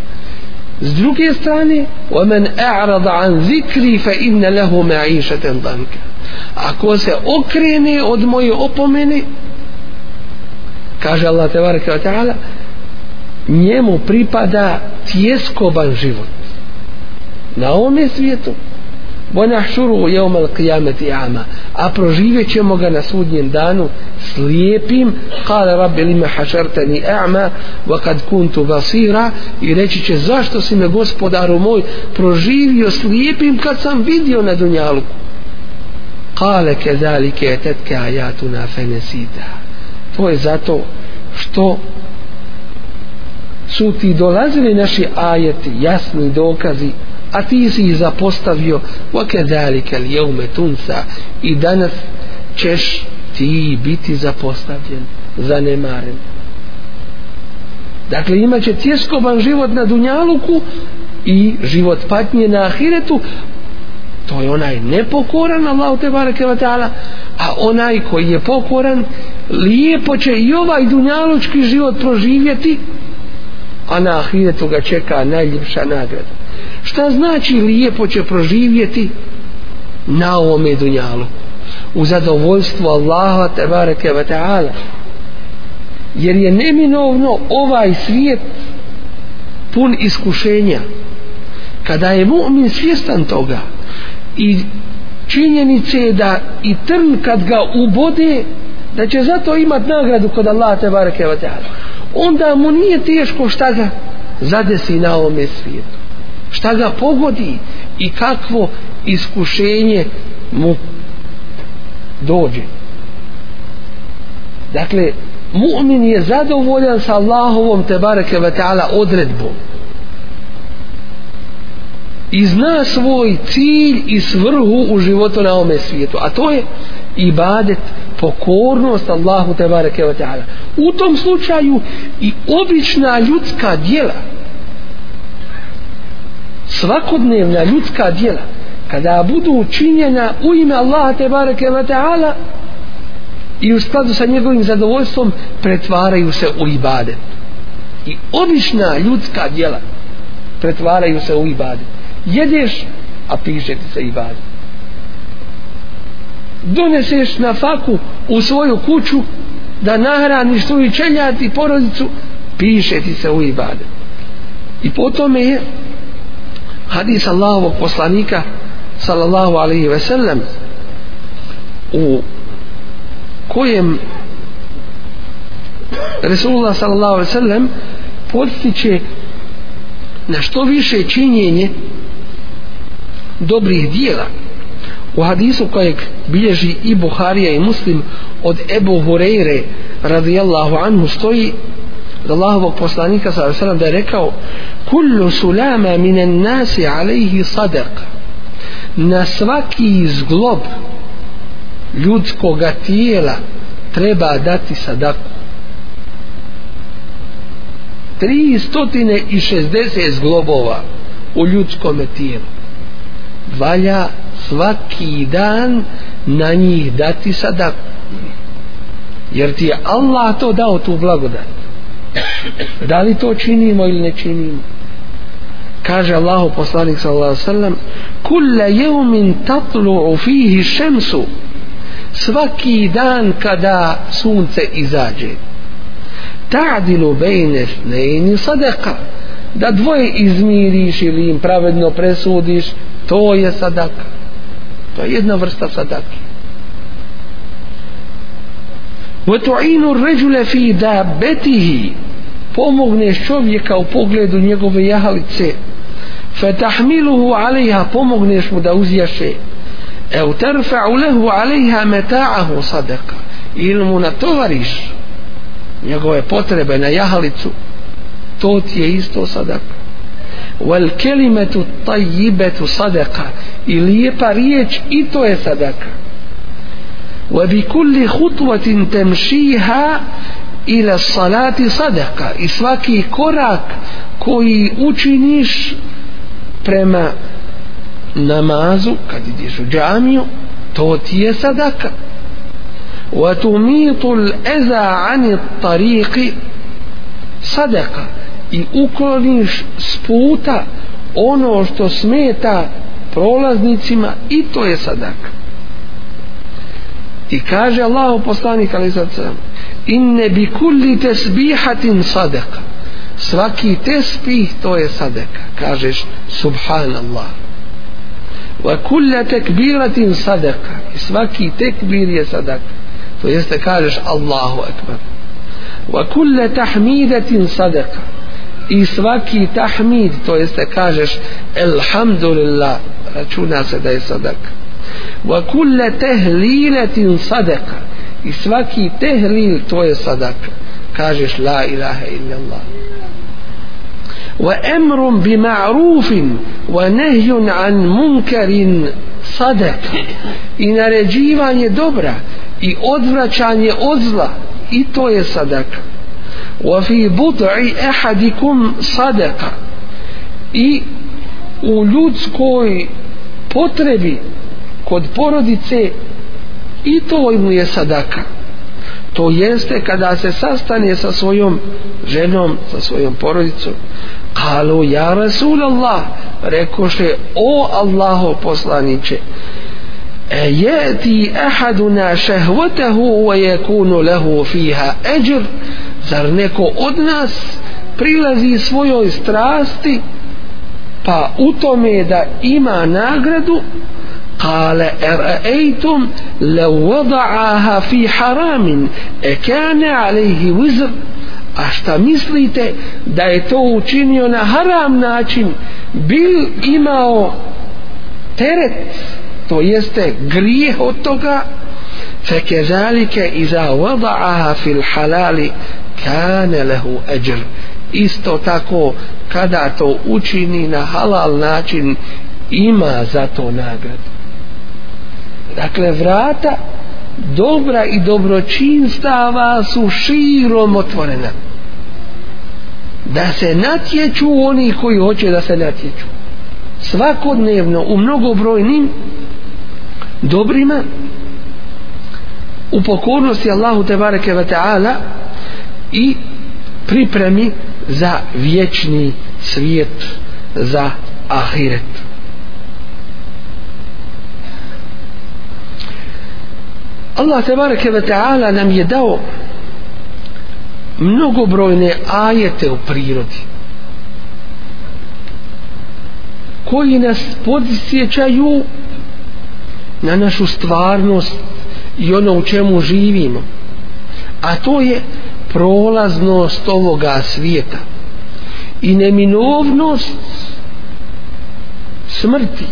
s druge strane وَمَنْ أَعْرَضَ عَنْ ذِكْرِ فَإِنَّ لَهُ مَعِيشَةً ضَنْكَ ako se okrene od moje opomene kaže Allah tebareke wa ta'ala njemu pripada tjeskoban život na ovome svijetu vonahšuru jeumel kijameti ama a proživjet ćemo ga na sudnjem danu slijepim kale rabbe lime hašartani ama wa kad kuntu vasira i reći će zašto si me gospodaru moj proživio slijepim kad sam vidio na dunjalku kale ke zalike tetke ajatuna fenesita to je zato što su ti dolazili naši ajeti, jasni dokazi, a ti si ih zapostavio, vake dalike li jeume tunca, i danas ćeš ti biti zapostavljen, zanemaren. Dakle, imat će tjeskoban život na Dunjaluku i život patnje na Ahiretu, to je onaj nepokoran, Allah te barake vatala, a onaj koji je pokoran, lijepo će i ovaj dunjalučki život proživjeti, a na ahiretu ga čeka najljepša nagrada. Šta znači lijepo će proživjeti na ovome dunjalu? U zadovoljstvu Allaha tebareke wa ta'ala. Jer je neminovno ovaj svijet pun iskušenja. Kada je mu'min svjestan toga i činjenice je da i trn kad ga ubode da će zato imat nagradu kod Allaha tebareke wa ta'ala onda mu nije teško šta ga zadesi na ovome svijetu šta ga pogodi i kakvo iskušenje mu dođe dakle mu'min je zadovoljan sa Allahovom te bareke ve ta'ala odredbom i zna svoj cilj i svrhu u životu na ovome svijetu a to je ibadet pokornost Allahu te bareke ve taala u tom slučaju i obična ljudska djela svakodnevna ljudska djela kada budu učinjena u ime Allaha te bareke ve taala i u skladu sa njegovim zadovoljstvom pretvaraju se u ibadet i obična ljudska djela pretvaraju se u ibadet jedeš a piše ti se ibadet doneseš na faku u svoju kuću da nahraniš svoju čeljad i porodicu piše ti se u ibadet i po tome je hadis Allahovog poslanika sallallahu alaihi ve sellem u kojem Resulullah sallallahu alaihi ve sellem postiće na što više činjenje dobrih dijela U hadisu kojeg bilježi i Buharija i Muslim od Ebu Hureyre radijallahu anhu stoji od Allahovog poslanika sa sallam da je rekao Kullu sulama minen nasi alaihi sadaq Na svaki zglob ljudskoga tijela treba dati sadaku. 360 zglobova u ljudskom tijelu valja svaki dan na njih dati sadaku jer ti je Allah to dao tu blagodat da li to činimo ili ne činimo kaže Allahu poslanik sallallahu alejhi ve sellem kulla yawmin tatlu'u fihi shamsu svaki dan kada sunce izađe ta'dilu bayna ithnayn sadaqa da dvoje izmiriš ili im pravedno presudiš to je sadaka to je jedna vrsta sadake وتعين الرجل في دابته pomogneš čovjeka u pogledu njegove jahalice فتحمله عليها pomogneš mu da uzjaše او ترفع له عليها متاعه صدق ili mu njegove potrebe na jahalicu to ti je isto sadaka wal kelimetu tajibetu sadaka i lijepa riječ i to je sadaka wa bi kulli hutvatin temšiha ila salati sadaka i svaki korak koji učiniš prema namazu kad ideš u džamiju to ti je sadaka wa tumitu l'eza ani tariqi sadaka i ukloniš s puta ono što smeta prolaznicima i to je sadak i kaže Allah poslanik ali sad sam inne bi kulli tesbihatin sadaka svaki tesbih to je sadaka kažeš subhanallah wa kulla tekbiratin sadaka i svaki tekbir je sadaka to jeste kažeš Allahu akbar wa kulla tahmidatin sadaka i svaki tahmid to jeste kažeš elhamdulillah računa se da je sadak wa kulle tehlilatin sadaka i svaki tehlil to je sadak kažeš la ilaha illallah wa emrum bi ma'rufin wa nehjun an munkarin sadak i naređivanje dobra i odvraćanje od zla i to je sadaka وفي بضع أحدكم صدقة i u ljudskoj potrebi kod porodice i to mu je sadaka to jeste kada se sastane sa svojom ženom sa svojom porodicom kalu ja Rasul Allah rekoše o Allaho poslaniće e jeti ahaduna šehvatehu wa yakunu lehu fiha eđr zar neko od nas prilazi svojoj strasti pa u tome da ima nagradu kale erajtum le vada'aha fi haramin e kane alejhi vizr a šta mislite da je to učinio na haram način bil imao teret to jeste grijeh od toga fe kezalike iza vada'aha fil halali kane lehu eđer isto tako kada to učini na halal način ima za to nagradu dakle vrata dobra i dobročinstava su širom otvorena da se natječu oni koji hoće da se natječu svakodnevno u mnogobrojnim dobrima u pokornosti Allahu te bareke ve taala i pripremi za vječni svijet za ahiret Allah tebareke ve ta'ala nam je dao mnogobrojne ajete u prirodi koji nas podsjećaju na našu stvarnost i ono u čemu živimo a to je prolaznost ovoga svijeta i neminovnost smrti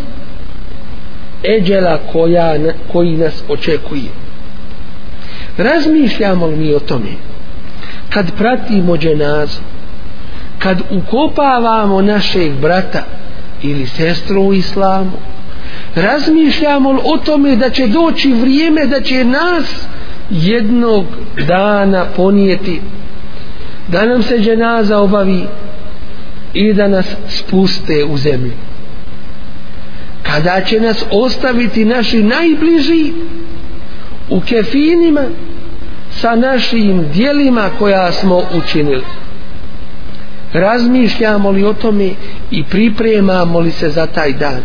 eđela koja, koji nas očekuje razmišljamo li mi o tome kad pratimo dženazu kad ukopavamo našeg brata ili sestru u islamu razmišljamo li o tome da će doći vrijeme da će nas jednog dana ponijeti da nam se dženaza obavi i da nas spuste u zemlju kada će nas ostaviti naši najbliži u kefinima sa našim dijelima koja smo učinili razmišljamo li o tome i pripremamo li se za taj dan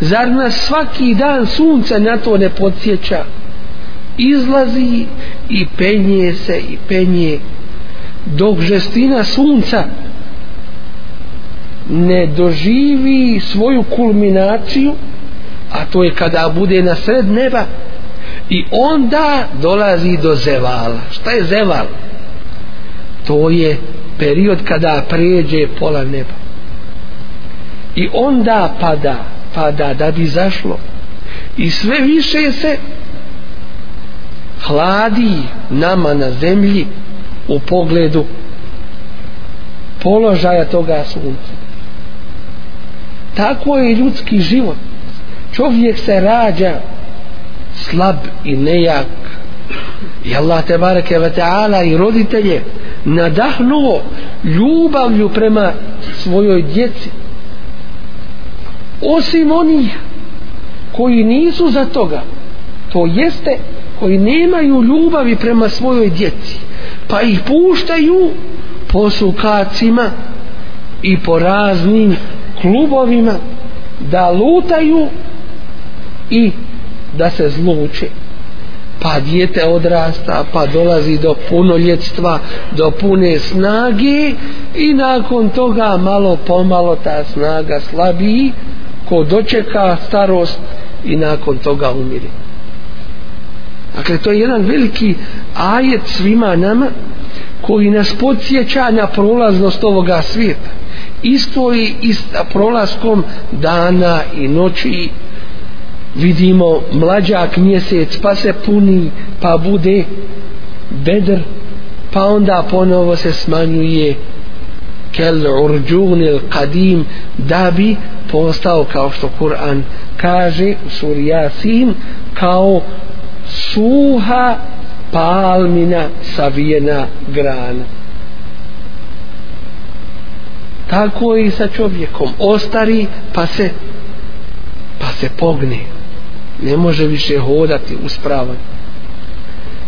zar nas svaki dan sunce na to ne podsjeća izlazi i penje se i penje dok žestina sunca ne doživi svoju kulminaciju a to je kada bude na sred neba i onda dolazi do zevala šta je zeval? to je period kada pređe pola neba i onda pada pada da bi zašlo i sve više se hladi nama na zemlji u pogledu položaja toga sunca tako je ljudski život čovjek se rađa slab i nejak i Allah te bareke ve taala i roditelje nadahnuo ljubavlju prema svojoj djeci osim onih koji nisu za toga to jeste koji nemaju ljubavi prema svojoj djeci pa ih puštaju po sukacima i po raznim klubovima da lutaju i da se zluče pa djete odrasta pa dolazi do punoljetstva do pune snage i nakon toga malo pomalo ta snaga slabiji ko dočeka starost i nakon toga umiriti dakle to je jedan veliki ajet svima nama koji nas podsjeća na prolaznost ovoga svijeta isto je i sa prolaskom dana i noći vidimo mlađak mjesec pa se puni pa bude bedr pa onda ponovo se smanjuje kel urđun il kadim da bi postao kao što Kur'an kaže u suri Yasin kao suha palmina savijena grana tako i sa čovjekom ostari pa se pa se pogne ne može više hodati uspravan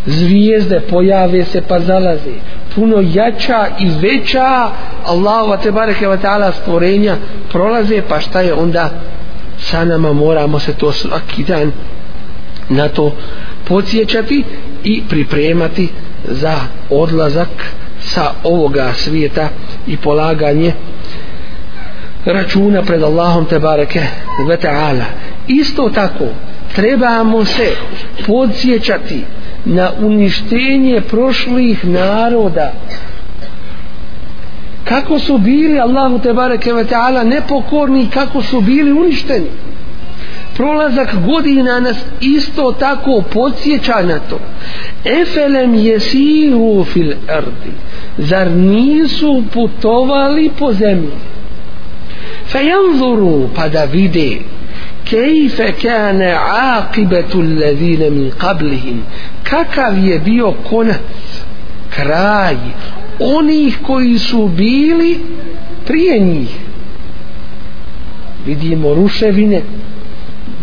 zvijezde pojave se pa zalaze puno jača i veća Allahova te bareke ta'ala stvorenja prolaze pa šta je onda sa nama moramo se to svaki dan na to podsjećati i pripremati za odlazak sa ovoga svijeta i polaganje računa pred Allahom te bareke ve ta'ala isto tako trebamo se podsjećati na uništenje prošlih naroda kako su bili Allahu te bareke ve ta'ala nepokorni kako su bili uništeni prolazak godina nas isto tako podsjeća na to efelem jesihu fil erdi zar nisu putovali po zemlji fe janzuru pa da vide kejfe kane aqibetu lezine min qablihim kakav je bio konac kraj onih koji su bili prije njih vidimo ruševine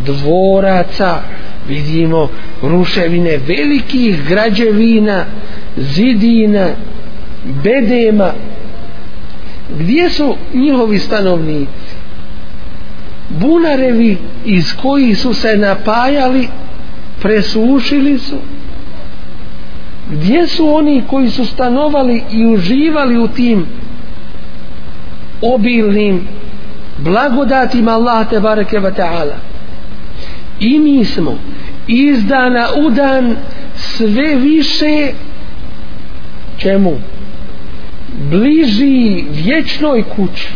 dvoraca, vidimo ruševine velikih građevina, zidina, bedema. Gdje su njihovi stanovnici? Bunarevi iz kojih su se napajali, presušili su. Gdje su oni koji su stanovali i uživali u tim obilnim blagodatima Allah te bareke ve taala? i mi smo iz dana u dan sve više čemu bliži vječnoj kući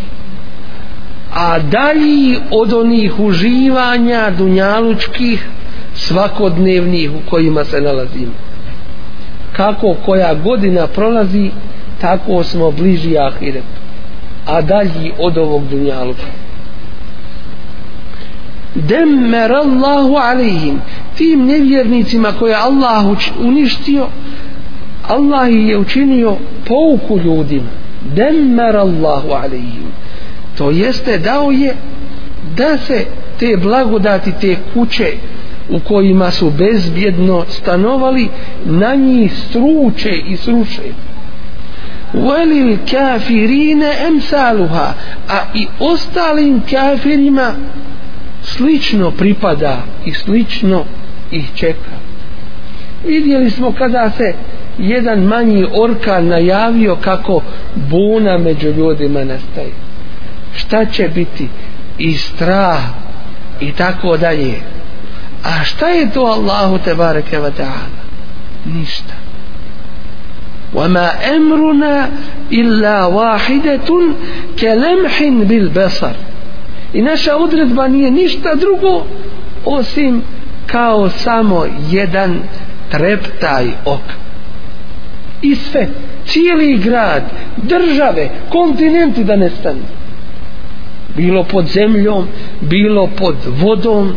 a dalji od onih uživanja dunjalučkih svakodnevnih u kojima se nalazimo kako koja godina prolazi tako smo bliži ahiretu a dalji od ovog dunjalučka demmer Allahu alihim tim nevjernicima koje Allah uništio Allah je učinio pouku ljudima demmer Allahu alihim to jeste dao je da se te blagodati te kuće u kojima su bezbjedno stanovali na njih struče i sruče velil kafirine emsaluha a i ostalim kafirima slično pripada i slično ih čeka vidjeli smo kada se jedan manji orkan najavio kako buna među ljudima nastaje šta će biti i strah i tako dalje a šta je to Allahu te bareke ve taala ništa وَمَا أَمْرُنَا إِلَّا وَاحِدَةٌ كَلَمْحٍ بِالْبَصَرِ I naša odredba nije ništa drugo osim kao samo jedan treptaj ok. I sve, cijeli grad, države, kontinenti da nestanu. Bilo pod zemljom, bilo pod vodom.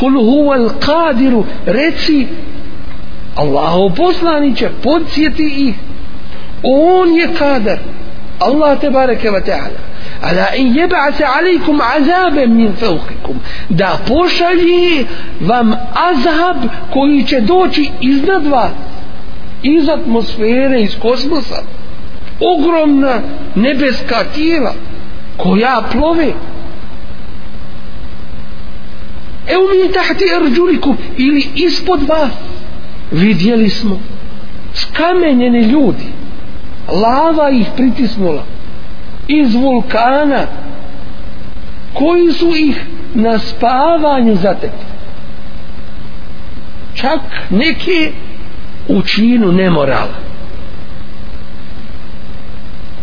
Kul huval kadiru, reci Allah poslaniće, podsjeti ih. On je kadar. Allah te bareke va te ala ala in jeba'ate alaikum azabe min fauhikum da pošalji vam azab koji će doći iznad vas iz atmosfere, iz kosmosa ogromna nebeska tijela koja plove evo mi tahti erđuliku ili ispod vas vidjeli smo skamenjeni ljudi lava ih pritisnula iz vulkana koji su ih na spavanju zatekli čak neki u činu nemorala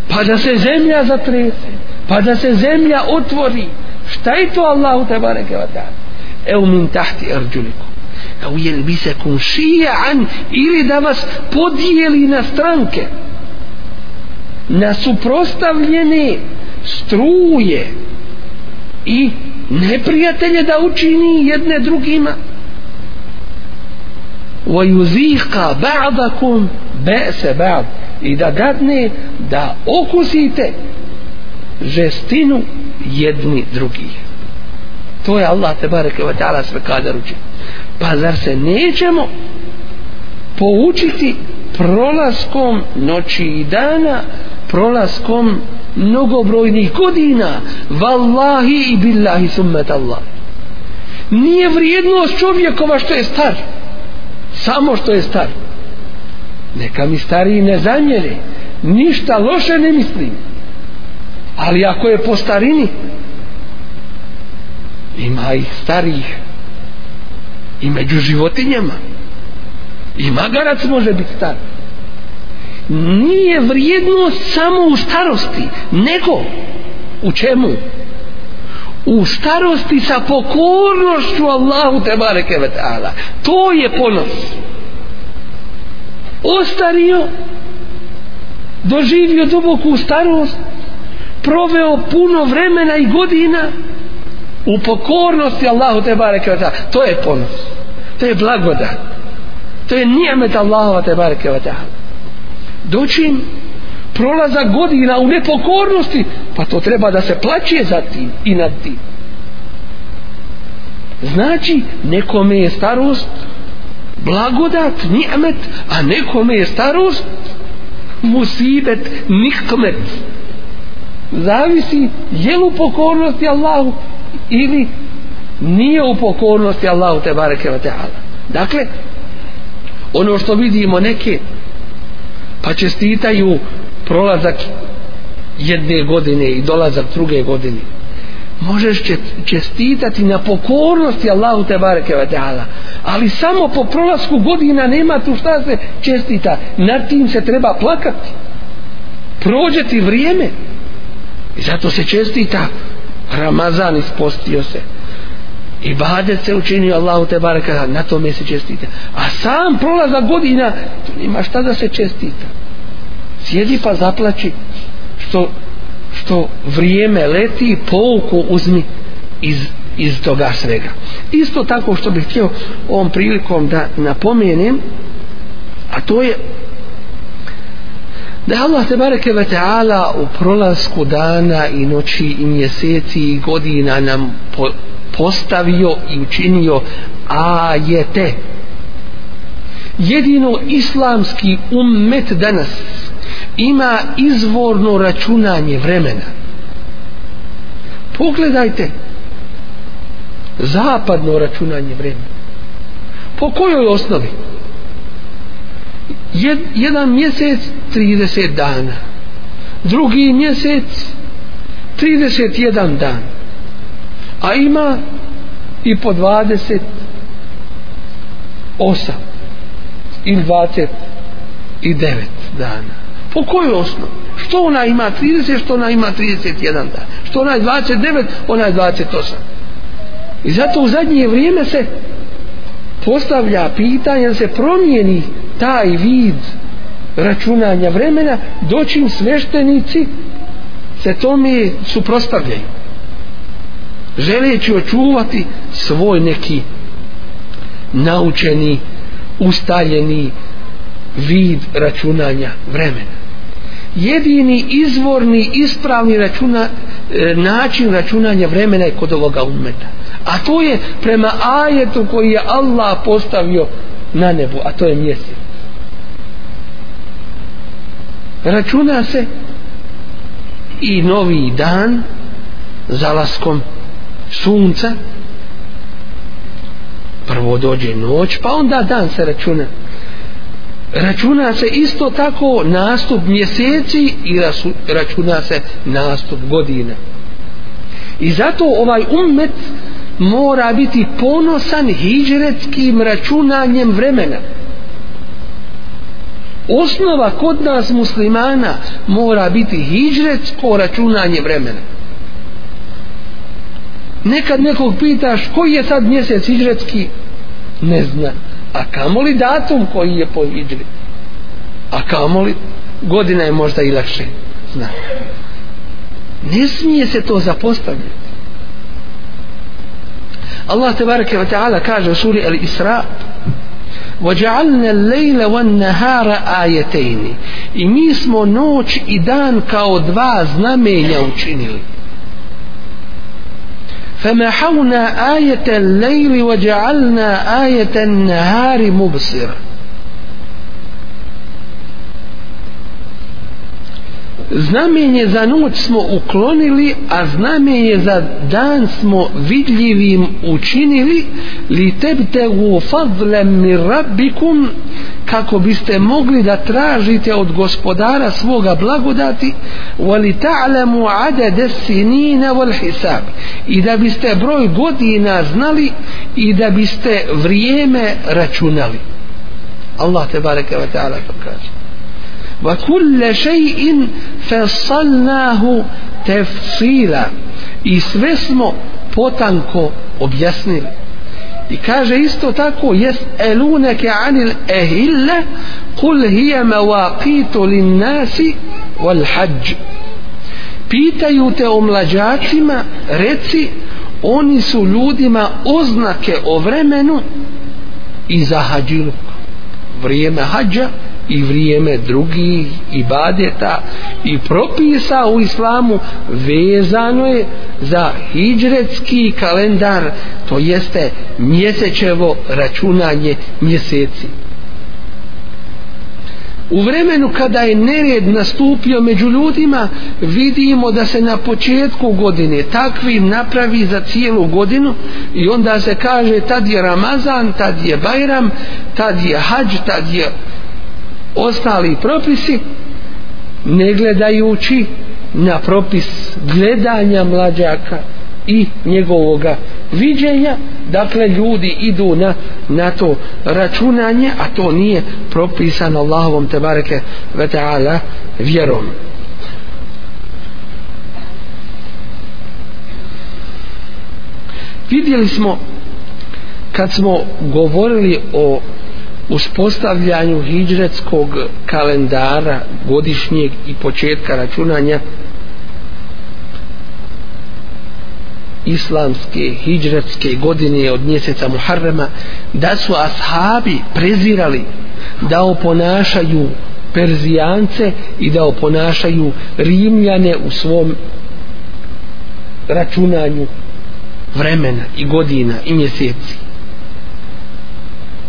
pa da se zemlja zatrese pa da se zemlja otvori šta je to Allah u tebare kevata evo min tahti erđuliku evo jel bi se kun šijan ili da vas podijeli na stranke na suprostavljene struje i neprijatelje da učini jedne drugima وَيُزِيقَ بَعْضَكُمْ بَأْسَ بَعْض i da dadne da okusite žestinu jedni drugih to je Allah te bareke sve kada ruči pa zar se nećemo poučiti prolaskom noći i dana prolaskom mnogobrojnih godina vallahi i billahi summet Allah nije vrijednost čovjekova što je star samo što je star neka mi stariji ne zamjeri ništa loše ne mislim ali ako je po starini ima ih starijih i među životinjama i magarac može biti star nije vrijednost samo u starosti nego u čemu u starosti sa pokornošću Allahu te bareke vetala to je ponos ostario doživio duboku starost proveo puno vremena i godina u pokornosti Allahu te bareke vetala to je ponos to je blagodat to je nijamet Allahova te bareke wa ta'ala dočin prolaza godina u nepokornosti pa to treba da se plaće za tim i nad tim znači nekome je starost blagodat, nijamet a nekome je starost musibet, nikmet zavisi je u pokornosti Allahu ili nije u pokornosti Allahu te bareke wa ta'ala dakle ono što vidimo neke pa čestitaju prolazak jedne godine i dolazak druge godine možeš čestitati na pokornosti Allahu te bareke ve taala ali samo po prolasku godina nema tu šta se čestita na tim se treba plakati prođe ti vrijeme i zato se čestita Ramazan ispostio se i badet se učinio Allahu te baraka na tome se čestite a sam prolaza godina nima šta da se čestita sjedi pa zaplaći što, što vrijeme leti pouku uzmi iz, iz toga svega isto tako što bih htio ovom prilikom da napomenem a to je da Allah te bareke ve teala u prolasku dana i noći i mjeseci i godina nam po, postavio i učinio ajete jedino islamski ummet danas ima izvorno računanje vremena pogledajte zapadno računanje vremena po kojoj osnovi Jed, jedan mjesec 30 dana drugi mjesec 31 dan a ima i po 28 ili 29 dana po kojoj osnovi što ona ima 30 što ona ima 31 dan što ona je 29 ona je 28 i zato u zadnje vrijeme se postavlja pitanje da se promijeni taj vid računanja vremena doćim sveštenici se tome suprostavljaju želeći očuvati svoj neki naučeni ustaljeni vid računanja vremena jedini izvorni ispravni računa, e, način računanja vremena je kod ovoga umeta a to je prema ajetu koji je Allah postavio na nebu, a to je mjesec računa se i novi dan zalaskom sunca prvo dođe noć pa onda dan se računa računa se isto tako nastup mjeseci i računa se nastup godina i zato ovaj ummet mora biti ponosan hijđretskim računanjem vremena osnova kod nas muslimana mora biti hijđretsko računanje vremena nekad nekog pitaš koji je sad mjesec iđretski ne zna a kamoli datum koji je po iđri a kamoli godina je možda i lakše zna ne smije se to zapostavljati Allah te barake wa ta'ala kaže u suri Al Isra وَجَعَلْنَا اللَّيْلَ وَالنَّهَارَ آيَتَيْنِ I mi smo noć i dan kao dva znamenja učinili. فمحونا آية الليل وجعلنا آية النهار مبصرة znamenje za noć smo uklonili a znamenje za dan smo vidljivim učinili li tebte u fadlem mi rabbikum kako biste mogli da tražite od gospodara svoga blagodati wali ta'lamu adad as-sinina wal hisab i da biste broj godina znali i da biste vrijeme računali Allah te bareke ve taala kaže وكل شيء فصلناه تفصيلا i sve smo potanko objasnili i kaže isto tako jes elunake anil ehille kul hije mevaqitu lin nasi wal hađ pitaju te o mlađacima reci oni su ljudima oznake o vremenu i za hađiluk vrijeme hađa i vrijeme drugih i badeta i propisa u islamu vezano je za hijđretski kalendar to jeste mjesečevo računanje mjeseci u vremenu kada je nered nastupio među ljudima vidimo da se na početku godine takvim napravi za cijelu godinu i onda se kaže tad je Ramazan, tad je Bajram tad je Hadž, tad je ostali propisi ne gledajući na propis gledanja mlađaka i njegovoga viđenja dakle ljudi idu na, na to računanje a to nije propisano Allahovom te bareke ve ta'ala vjerom vidjeli smo kad smo govorili o uspostavljanju hijđretskog kalendara godišnjeg i početka računanja islamske hijđretske godine od mjeseca Muharrema da su ashabi prezirali da oponašaju Perzijance i da oponašaju Rimljane u svom računanju vremena i godina i mjeseci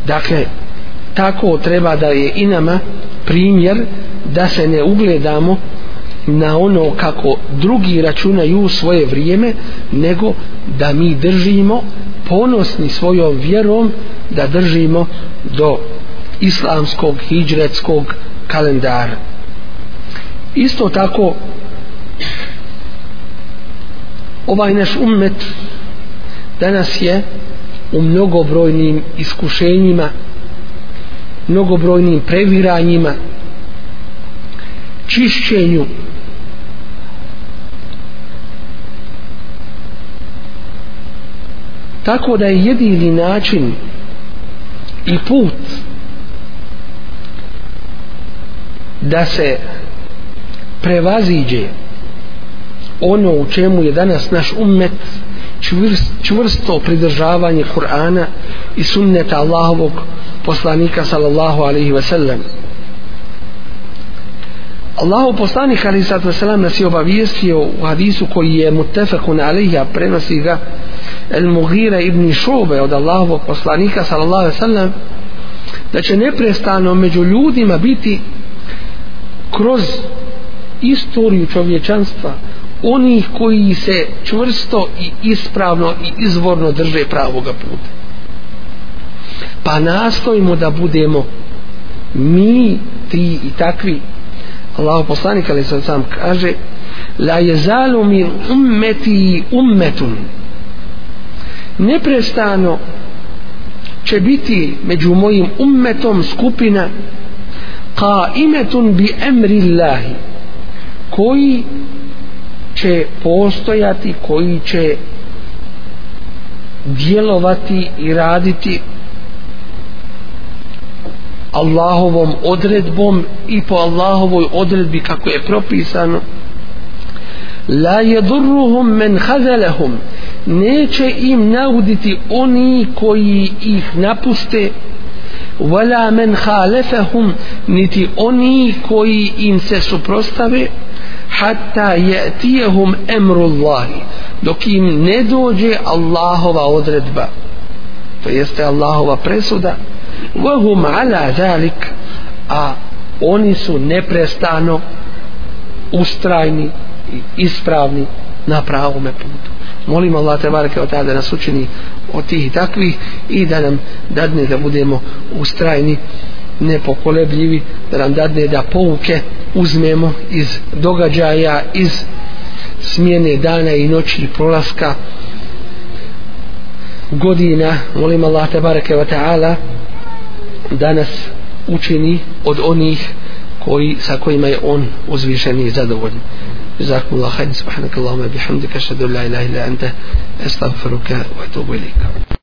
dakle tako treba da je i nama primjer da se ne ugledamo na ono kako drugi računaju svoje vrijeme nego da mi držimo ponosni svojom vjerom da držimo do islamskog hijđretskog kalendara isto tako ovaj naš umet danas je u mnogobrojnim iskušenjima mnogobrojnim previranjima čišćenju tako da je jedini način i put da se prevaziđe ono u čemu je danas naš ummet čvrst, čvrsto pridržavanje Kur'ana i sunneta Allahovog poslanika sallallahu alaihi ve sellem Allahu poslanik alaihi sallatu ve sellem nas je obavijestio u hadisu koji je mutefekun alaihi a prenosi ga el mugire ibn šube od Allahovog poslanika sallallahu alaihi ve sellem da će neprestano među ljudima biti kroz istoriju čovječanstva onih koji se čvrsto i ispravno i izvorno drže pravoga puta pa nastojimo da budemo mi ti i takvi Allah poslanik ali sam sam kaže la je zalu mi ummeti ummetun neprestano će biti među mojim ummetom skupina ka imetun bi emri Allahi koji će postojati koji će djelovati i raditi Allahovom odredbom i po Allahovoj odredbi kako je propisano la yadurruhum men khazalahum neće im nauditi oni koji ih napuste wala men khalafahum niti oni koji im se suprotstave hatta yatihum amru Allah dok im ne dođe Allahova odredba to jeste Allahova presuda وهم على ذلك a oni su neprestano ustrajni i ispravni na pravome putu molim Allah te barke od tada nas učini od tih i takvih i da nam dadne da budemo ustrajni nepokolebljivi da nam dadne da pouke uzmemo iz događaja iz smjene dana i noći i prolaska godina molim Allah te barke od tada danas učini od onih koji sa kojima je on uzvišen i zadovoljen. Zakumullah khair subhanakallahumma bihamdika ashhadu an la ilaha illa anta astaghfiruka wa atubu ilaik.